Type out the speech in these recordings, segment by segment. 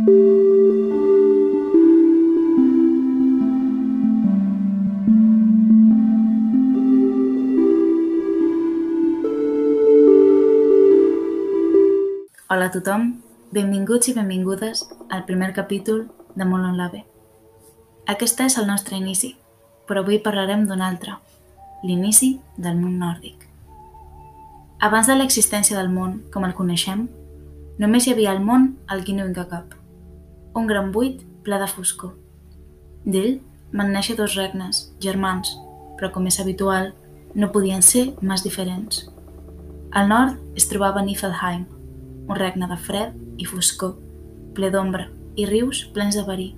Hola a tothom, benvinguts i benvingudes al primer capítol de Molon Lave. Aquest és el nostre inici, però avui parlarem d'un altre, l'inici del món nòrdic. Abans de l'existència del món com el coneixem, només hi havia al món el Ginnungagap, un gran buit ple de foscor. D'ell van néixer dos regnes, germans, però com és habitual, no podien ser més diferents. Al nord es trobava Niflheim, un regne de fred i foscor, ple d'ombra i rius plens de verí.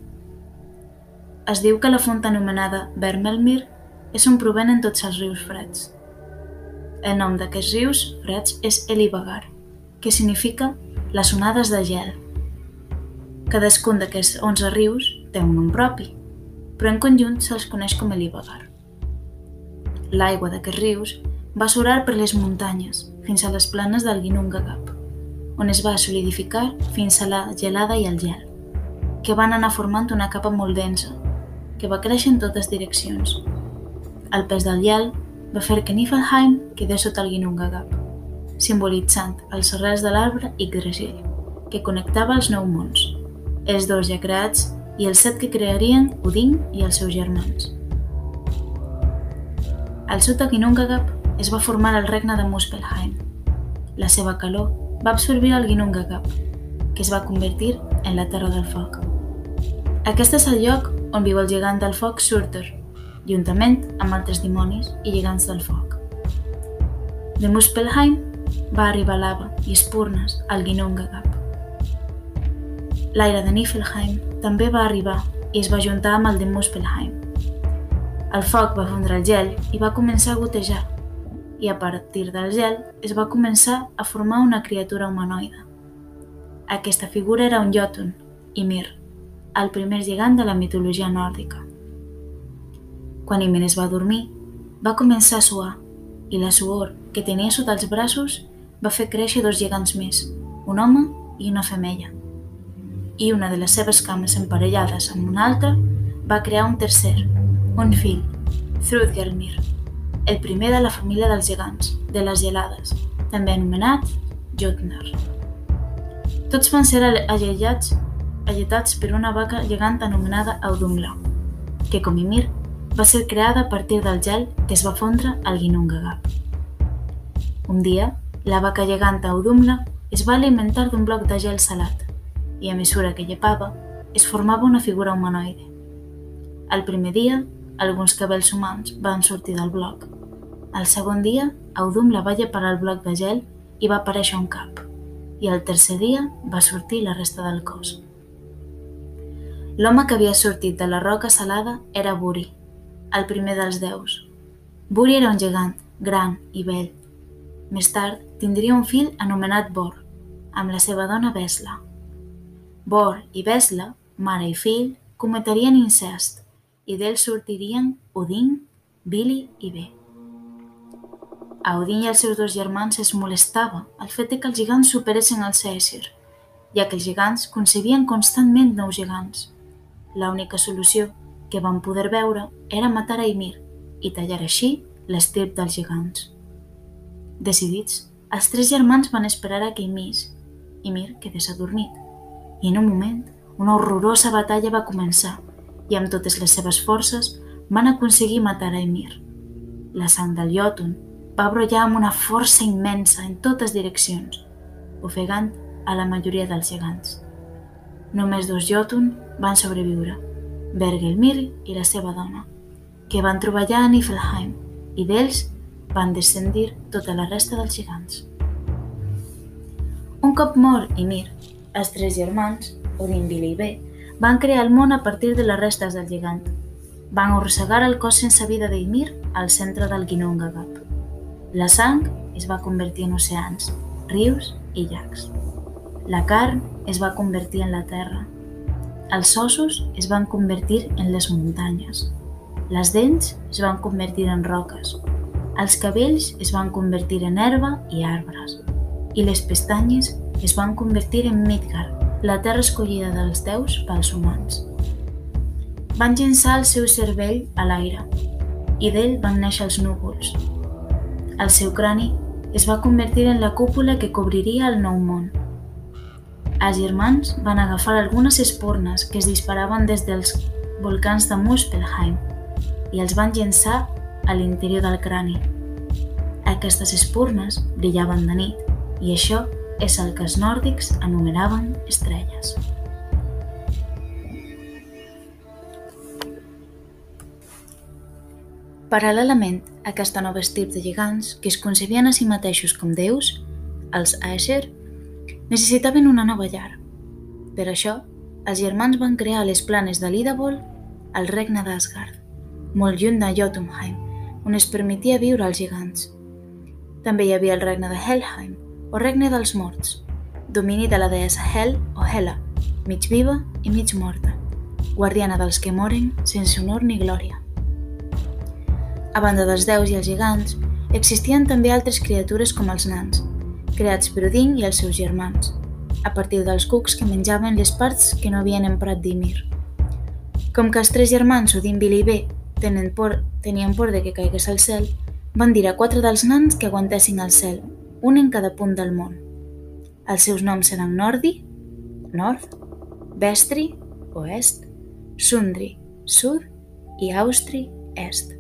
Es diu que la font anomenada Vermelmir és on provenen tots els rius freds. El nom d'aquests rius freds és Elibagar, que significa les onades de gel. Cadascun d'aquests 11 rius té un nom propi, però en conjunt se'ls coneix com Elibagar. L'aigua d'aquests rius va surar per les muntanyes fins a les planes del Ginnungagap on es va solidificar fins a la gelada i el gel, que van anar formant una capa molt densa, que va créixer en totes direccions. El pes del gel va fer que Niflheim quedés sota el Ginnungagap, simbolitzant els arrels de l'arbre Yggdrasil, que connectava els nou mons, els dos ja creats i els set que crearien Odin i els seus germans. Al sud de Ginnungagap es va formar el regne de Muspelheim. La seva calor va absorbir el Ginnungagap, que es va convertir en la Terra del Foc. Aquest és el lloc on viu el gegant del foc Surtur, juntament amb altres dimonis i gegants del foc. De Muspelheim va arribar lava i espurnes al Ginnungagap. L'aire de Niflheim també va arribar i es va juntar amb el de Muspelheim. El foc va fondre el gel i va començar a gotejar, i a partir del gel es va començar a formar una criatura humanoide. Aquesta figura era un Jotun, Ymir, el primer gegant de la mitologia nòrdica. Quan Ymir es va dormir, va començar a suar i la suor que tenia sota els braços va fer créixer dos gegants més, un home i una femella. I una de les seves cames emparellades amb una altra va crear un tercer, un fill, Thrudgelmir el primer de la família dels gegants, de les gelades, també anomenat Jotnar. Tots van ser allellats, alletats per una vaca gegant anomenada Audumla, que com Ymir va ser creada a partir del gel que es va fondre al Ginnungagap. Un dia, la vaca gegant Audumla es va alimentar d'un bloc de gel salat i a mesura que llepava es formava una figura humanoide. El primer dia, alguns cabells humans van sortir del bloc el segon dia, Audum la va llepar al bloc de gel i va aparèixer un cap, i el tercer dia va sortir la resta del cos. L'home que havia sortit de la roca salada era Buri, el primer dels déus. Buri era un gegant, gran i vell. Més tard tindria un fill anomenat Bor, amb la seva dona Vesla. Bor i Vesla, mare i fill, cometrien incest i d'ells sortirien Odin, Billy i Bé. A Odin i els seus dos germans es molestava el fet que els gegants superessin el Cèsir, ja que els gegants concebien constantment nous gegants. L'única solució que van poder veure era matar a Ymir i tallar així l'estirp dels gegants. Decidits, els tres germans van esperar a que Ymir, Ymir quedés adormit, i en un moment una horrorosa batalla va començar i amb totes les seves forces van aconseguir matar a Ymir. La sang del Jotun va brollar amb una força immensa en totes direccions, ofegant a la majoria dels gegants. Només dos Jotun van sobreviure, Bergelmir i la seva dona, que van treballar a Niflheim i d'ells van descendir tota la resta dels gegants. Un cop mort Ymir, els tres germans, Odin, Billy i Bé, van crear el món a partir de les restes del gegant. Van arrossegar el cos sense vida d'Ymir al centre del Ginnungagap. La sang es va convertir en oceans, rius i llacs. La carn es va convertir en la terra. Els ossos es van convertir en les muntanyes. Les dents es van convertir en roques. Els cabells es van convertir en herba i arbres. I les pestanyes es van convertir en Midgard, la terra escollida dels déus pels humans. Van llençar el seu cervell a l'aire i d'ell van néixer els núvols. El seu crani es va convertir en la cúpula que cobriria el nou món. Els germans van agafar algunes espurnes que es disparaven des dels volcans de Muspelheim i els van llençar a l'interior del crani. Aquestes espurnes brillaven de nit i això és el que els nòrdics anomenaven estrelles. Paral·lelament a aquesta nova estirp de gegants que es concebien a si mateixos com déus, els Aesir, necessitaven una nova llar. Per això, els germans van crear les planes de l'Idabol al regne d'Asgard, molt lluny de Jotunheim, on es permetia viure als gegants. També hi havia el regne de Helheim, o regne dels morts, domini de la deessa Hel o Hela, mig viva i mig morta, guardiana dels que moren sense honor ni glòria. A banda dels déus i els gegants, existien també altres criatures com els nans, creats per Odin i els seus germans, a partir dels cucs que menjaven les parts que no havien emprat d'Ymir. Com que els tres germans Odin, Bil i Bé tenen por, tenien por de que caigués al cel, van dir a quatre dels nans que aguantessin al cel un en cada punt del món. Els seus noms seran Nordi, nord, Vestri, oest, Sundri, sud i Austri, est,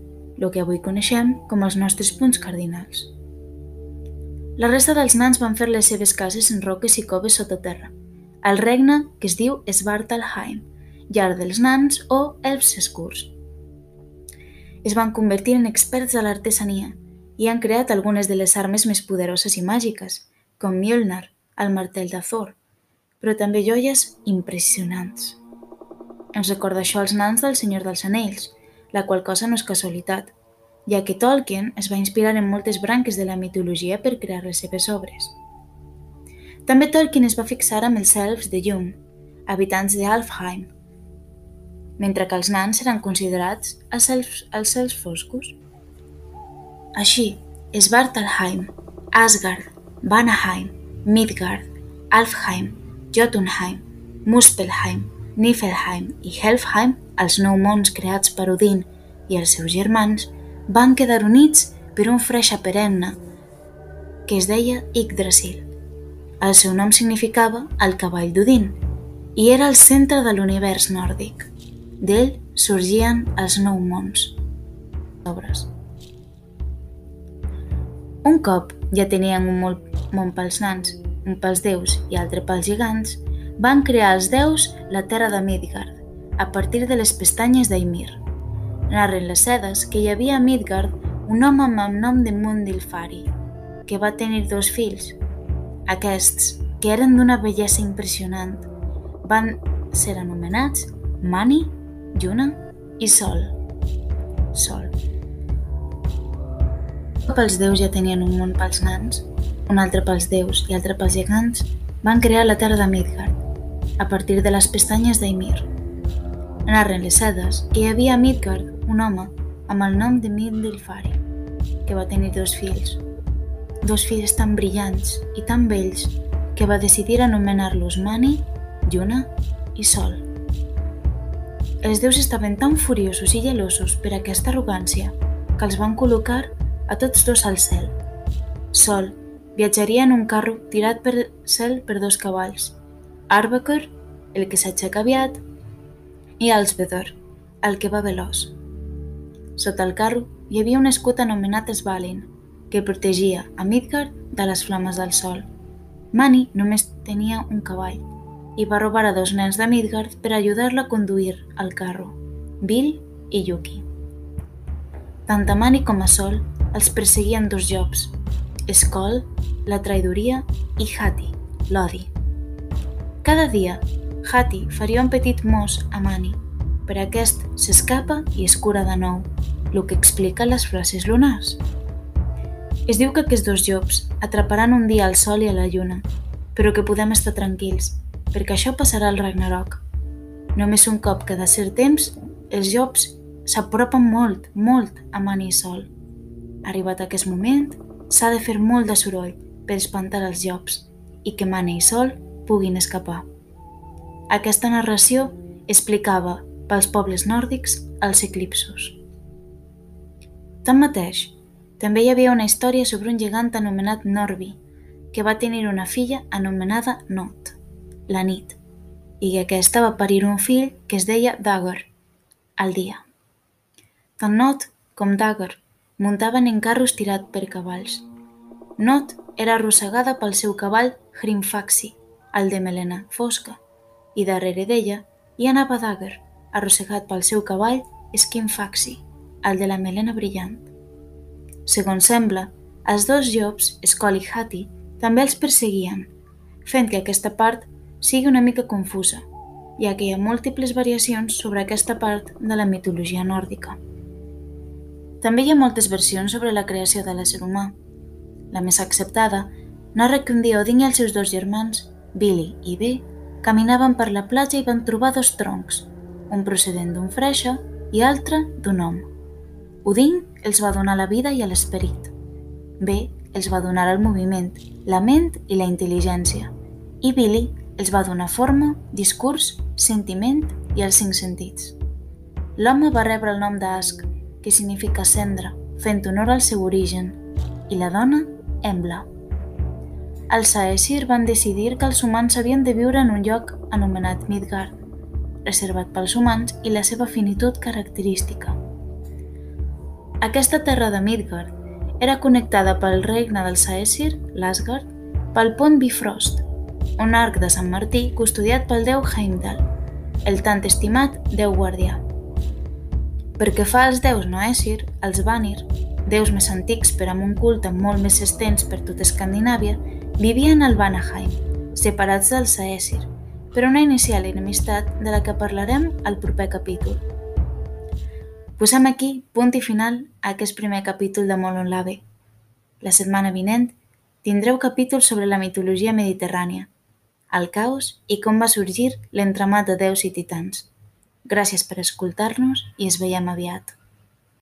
el que avui coneixem com els nostres punts cardinals. La resta dels nans van fer les seves cases en roques i coves sota terra, al regne que es diu Svartalheim, llar dels nans o elfs escurs. Es van convertir en experts a l'artesania i han creat algunes de les armes més poderoses i màgiques, com Mjolnir, el martell de Thor, però també joies impressionants. Ens recorda això als nans del Senyor dels Anells, la qual cosa no és casualitat, ja que Tolkien es va inspirar en moltes branques de la mitologia per crear les seves obres. També Tolkien es va fixar amb els elfs de llum, habitants d'Alfheim, mentre que els nans eren considerats els elfs, els elfs foscos. Així, Svartalheim, Asgard, Vanaheim, Midgard, Alfheim, Jotunheim, Muspelheim, Niflheim i Helfheim, els nou mons creats per Odin i els seus germans, van quedar units per un freixa perenne que es deia Yggdrasil. El seu nom significava el cavall d'Odin i era el centre de l'univers nòrdic. D'ell sorgien els nou mons. Obres. Un cop ja tenien un món pels nans, un pels déus i altre pels gegants, van crear els déus la terra de Midgard, a partir de les pestanyes d'Aimir. Narren les sedes que hi havia a Midgard un home amb el nom de Mundilfari, que va tenir dos fills. Aquests, que eren d'una bellesa impressionant, van ser anomenats Mani, Lluna i Sol. Sol cop els déus ja tenien un món pels nans, un altre pels déus i altre pels gegants, van crear la terra de Midgard, a partir de les pestanyes d'Aimir. Narren les sedes que hi havia a Midgard un home amb el nom de Mildilfari, que va tenir dos fills, dos fills tan brillants i tan bells que va decidir anomenar-los Mani, Lluna i Sol. Els déus estaven tan furiosos i gelosos per aquesta arrogància que els van col·locar a tots dos al cel. Sol viatjaria en un carro tirat per cel per dos cavalls, Arbaker, el que s'aixeca aviat, i Alsvedor, el que va veloç. Sota el carro hi havia un escut anomenat Svalin, que protegia a Midgard de les flames del sol. Mani només tenia un cavall i va robar a dos nens de Midgard per ajudar-la a conduir el carro, Bill i Yuki. Tant a Mani com a Sol els perseguien dos jocs, Skoll, la traïdoria, i Hati, l'odi. Cada dia, Hati faria un petit mos a Mani, però aquest s'escapa i es cura de nou, el que explica les frases lunars. Es diu que aquests dos llops atraparan un dia el sol i a la lluna, però que podem estar tranquils, perquè això passarà al Ragnarok. Només un cop cada cert temps, els llops s'apropen molt, molt a Mani i Sol. Arribat aquest moment, s'ha de fer molt de soroll per espantar els llops i que Mane i Sol puguin escapar. Aquesta narració explicava pels pobles nòrdics els eclipsos. Tanmateix, també hi havia una història sobre un gegant anomenat Norbi, que va tenir una filla anomenada Not, la nit, i que aquesta va parir un fill que es deia Dagger, al dia. Tant Not com Dagger muntaven en carros tirat per cavalls. Not era arrossegada pel seu cavall Hrimfaxi, el de melena fosca, i darrere d'ella hi anava Dagger, arrossegat pel seu cavall Skinfaxi, el de la melena brillant. Segons sembla, els dos llops, Skoll i Hati, també els perseguien, fent que aquesta part sigui una mica confusa, ja que hi ha múltiples variacions sobre aquesta part de la mitologia nòrdica. També hi ha moltes versions sobre la creació de l'ésser humà. La més acceptada narra que un dia Odin i els seus dos germans, Billy i B, caminaven per la platja i van trobar dos troncs, un procedent d'un freixa i altre d'un home. Odin els va donar la vida i l'esperit. B els va donar el moviment, la ment i la intel·ligència, i Billy els va donar forma, discurs, sentiment i els cinc sentits. L'home va rebre el nom d'Ask, que significa cendra, fent honor al seu origen, i la dona, Embla. Els Aesir van decidir que els humans havien de viure en un lloc anomenat Midgard, reservat pels humans i la seva finitud característica. Aquesta terra de Midgard era connectada pel regne dels Aesir, l'Asgard, pel pont Bifrost, un arc de Sant Martí custodiat pel déu Heimdall, el tant estimat déu guardià. Perquè fa als déus no Aesir, els Vanir, déus més antics per amb un culte molt més extens per tot Escandinàvia, vivien al Vanaheim, separats dels Aesir, per una inicial enemistat de la que parlarem al proper capítol. Posem aquí punt i final a aquest primer capítol de Molon Lave. La setmana vinent tindreu capítols sobre la mitologia mediterrània, el caos i com va sorgir l'entramat de déus i titans. Gràcies per escoltar-nos i es veiem aviat.